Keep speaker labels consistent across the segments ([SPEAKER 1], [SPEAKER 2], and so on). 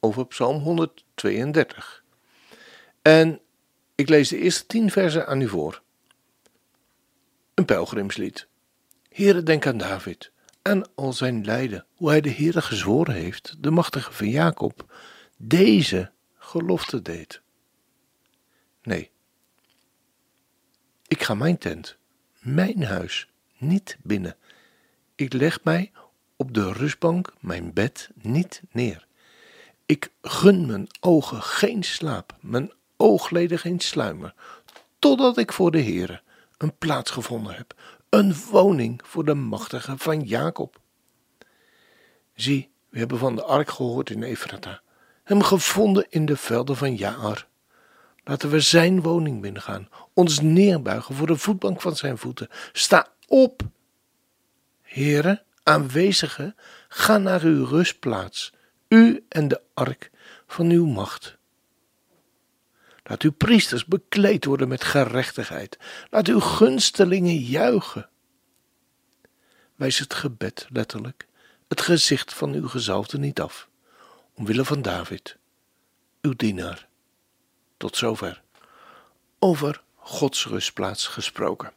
[SPEAKER 1] over Psalm 132. En ik lees de eerste tien versen aan u voor. Een pelgrimslied. Heere, denk aan David, aan al zijn lijden, hoe hij de Heere gezworen heeft, de machtige van Jacob, deze gelofte deed. Nee, ik ga mijn tent, mijn huis, niet binnen. Ik leg mij op de rustbank mijn bed niet neer. Ik gun mijn ogen geen slaap, mijn oogleden geen sluimer, totdat ik voor de Heere een plaats gevonden heb, een woning voor de machtige van Jacob. Zie, we hebben van de ark gehoord in Efrata, hem gevonden in de velden van Jaar. Laten we zijn woning binnengaan, ons neerbuigen voor de voetbank van zijn voeten. Sta op, Heere, aanwezige, ga naar uw rustplaats, u en de ark van uw macht. Laat uw priesters bekleed worden met gerechtigheid. Laat uw gunstelingen juichen. Wijs het gebed letterlijk, het gezicht van uw gezalfde niet af, omwille van David, uw dienaar. Tot zover. Over Gods rustplaats gesproken.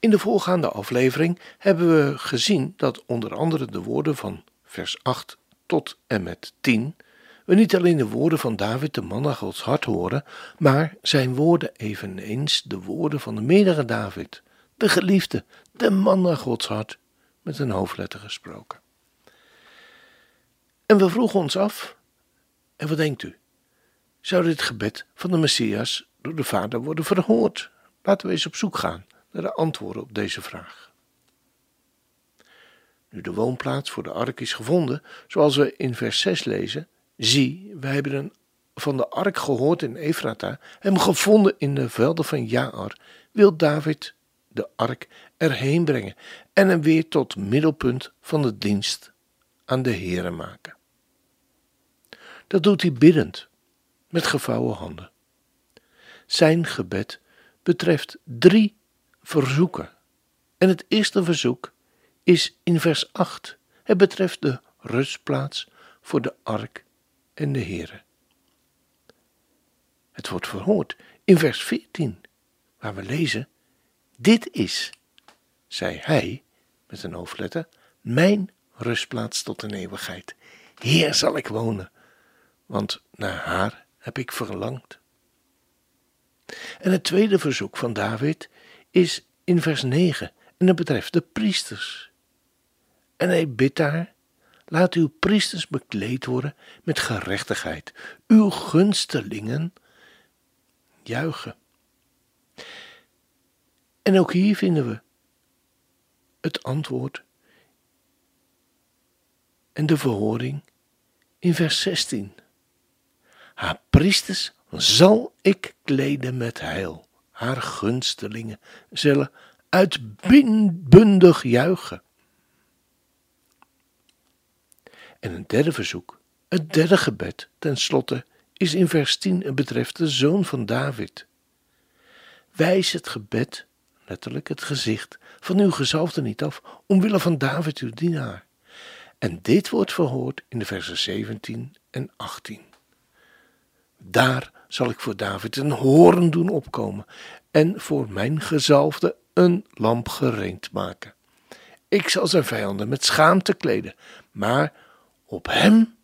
[SPEAKER 1] In de voorgaande aflevering hebben we gezien dat onder andere de woorden van vers 8 tot en met 10 we niet alleen de woorden van David, de man naar Gods hart, horen, maar zijn woorden eveneens de woorden van de meerdere David, de geliefde, de man naar Gods hart, met een hoofdletter gesproken. En we vroegen ons af, en wat denkt u? Zou dit gebed van de Messias door de Vader worden verhoord? Laten we eens op zoek gaan naar de antwoorden op deze vraag. Nu de woonplaats voor de ark is gevonden, zoals we in vers 6 lezen, zie, wij hebben een, van de ark gehoord in Efrata, hem gevonden in de velden van Jaar, wil David de ark erheen brengen en hem weer tot middelpunt van de dienst aan de Here maken. Dat doet hij biddend, met gevouwen handen. Zijn gebed betreft drie verzoeken. En het eerste verzoek is in vers 8. Het betreft de rustplaats voor de ark en de Here. Het wordt verhoord in vers 14, waar we lezen: Dit is, zei hij met een hoofdletter, mijn rustplaats tot een eeuwigheid. Hier zal ik wonen, want naar haar heb ik verlangd. En het tweede verzoek van David is in vers 9 en dat betreft de priesters. En hij bidt daar: Laat uw priesters bekleed worden met gerechtigheid, uw gunstelingen juichen. En ook hier vinden we het antwoord en de verhoring in vers 16. Haar priesters zal ik kleden met heil. Haar gunstelingen zullen uitbundig juichen. En een derde verzoek, het derde gebed, tenslotte, is in vers 10 en betreft de zoon van David. Wijs het gebed, letterlijk het gezicht, van uw gezalfde niet af, omwille van David uw dienaar. En dit wordt verhoord in de versen 17 en 18. Daar zal ik voor David een hoorn doen opkomen en voor mijn gezalfde een lamp gereed maken. Ik zal zijn vijanden met schaamte kleden, maar op hem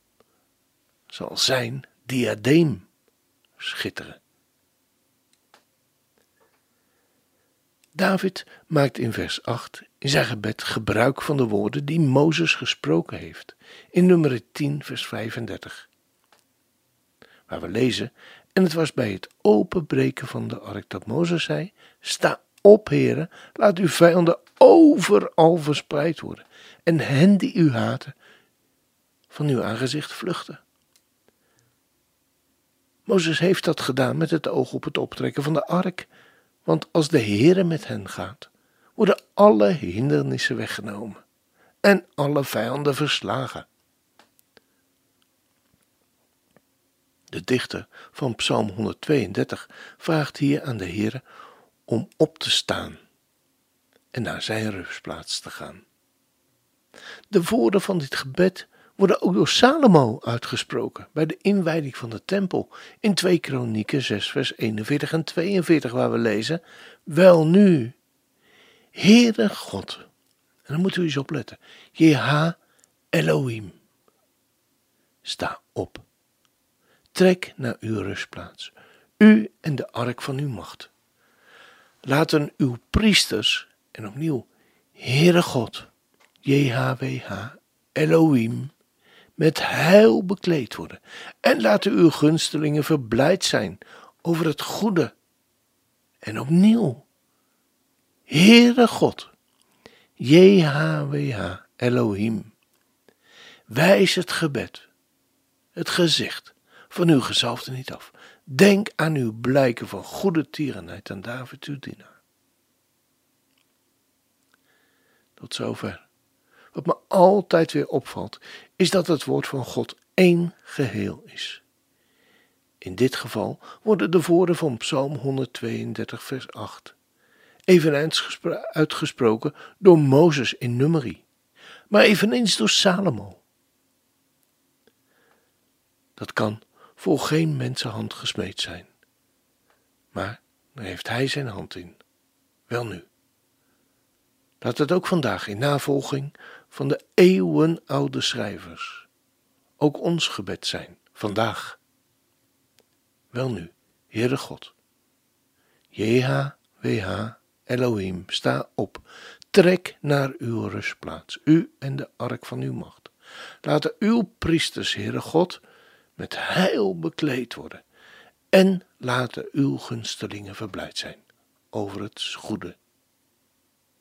[SPEAKER 1] zal zijn diadeem schitteren. David maakt in vers 8 in zijn gebed gebruik van de woorden die Mozes gesproken heeft, in nummer 10, vers 35. Waar we lezen: En het was bij het openbreken van de ark dat Mozes zei: Sta op, heren, laat uw vijanden overal verspreid worden, en hen die u haten van uw aangezicht vluchten. Mozes heeft dat gedaan met het oog op het optrekken van de ark, want als de Heere met hen gaat, worden alle hindernissen weggenomen en alle vijanden verslagen. De dichter van Psalm 132 vraagt hier aan de Heere om op te staan en naar zijn rustplaats te gaan. De woorden van dit gebed worden ook door Salomo uitgesproken bij de inwijding van de tempel in 2 Kronieken 6 vers 41 en 42 waar we lezen, wel nu, Heere God, en dan moet u eens opletten, Jeha Elohim, sta op, trek naar uw rustplaats, u en de ark van uw macht. Laten uw priesters, en opnieuw, Heere God, JHWH, Elohim, met heil bekleed worden. En laten uw gunstelingen verblijd zijn over het goede. En opnieuw, Heere God, JHWH, Elohim, wijs het gebed, het gezicht van uw gezalfde niet af. Denk aan uw blijken van goede tierenheid aan David uw dienaar. Tot zover. Wat me altijd weer opvalt, is dat het woord van God één geheel is. In dit geval worden de woorden van Psalm 132, vers 8 eveneens uitgesproken door Mozes in Numeri, maar eveneens door Salomo. Dat kan voor geen mensenhand gesmeed zijn, maar daar heeft hij zijn hand in. Wel nu. Laat het ook vandaag in navolging van de eeuwenoude schrijvers ook ons gebed zijn, vandaag. Wel nu, Heere God, JHWH Elohim, sta op, trek naar uw rustplaats, u en de ark van uw macht. Laten uw priesters, Heere God, met heil bekleed worden en laten uw gunstelingen verblijd zijn over het goede.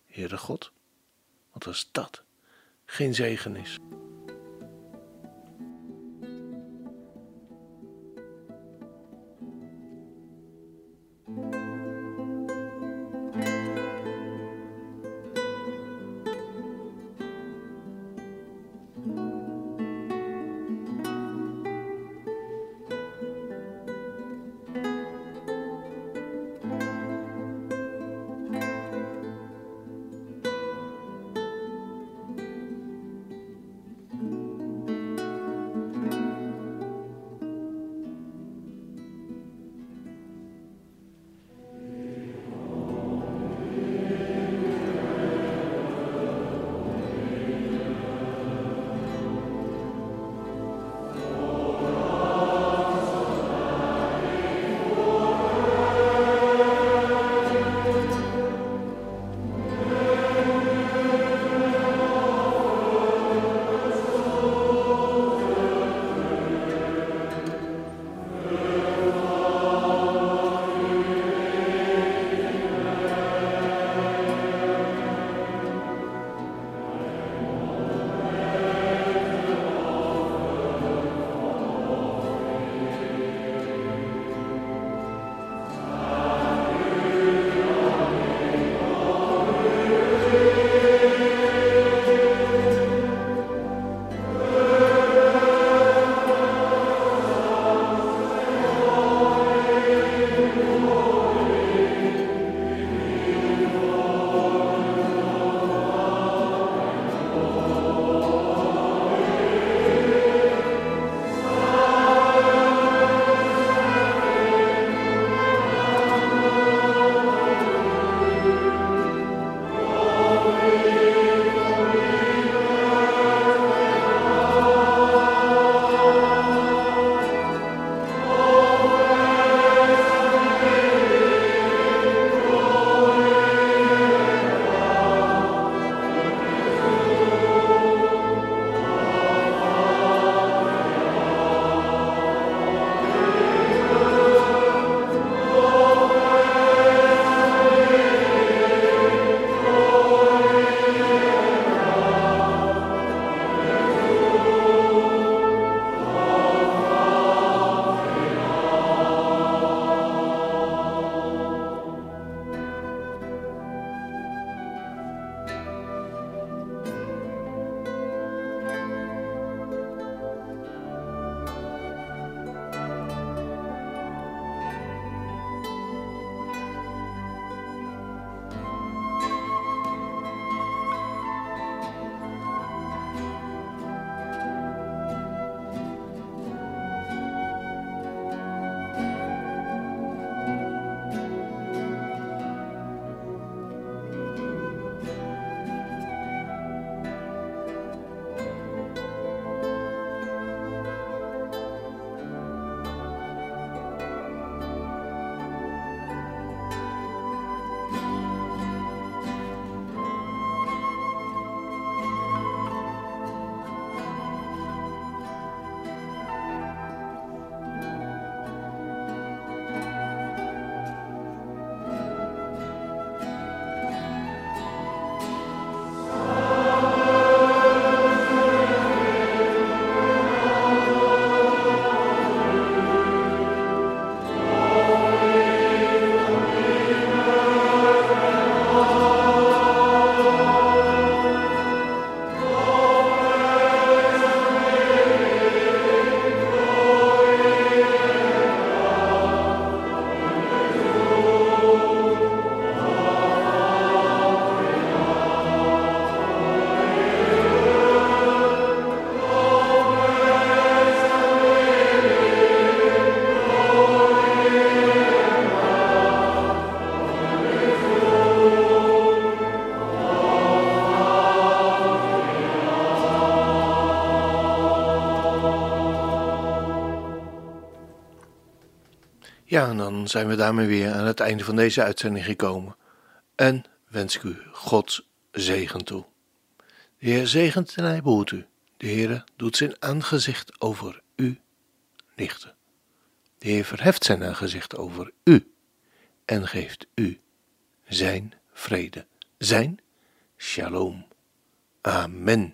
[SPEAKER 1] Heere God, wat was dat? Geen zegen is. Ja, en dan zijn we daarmee weer aan het einde van deze uitzending gekomen. En wens ik u Gods zegen toe. De Heer zegent en hij behoedt u. De Heer doet zijn aangezicht over u lichten. De Heer verheft zijn aangezicht over u en geeft u zijn vrede, zijn shalom. Amen.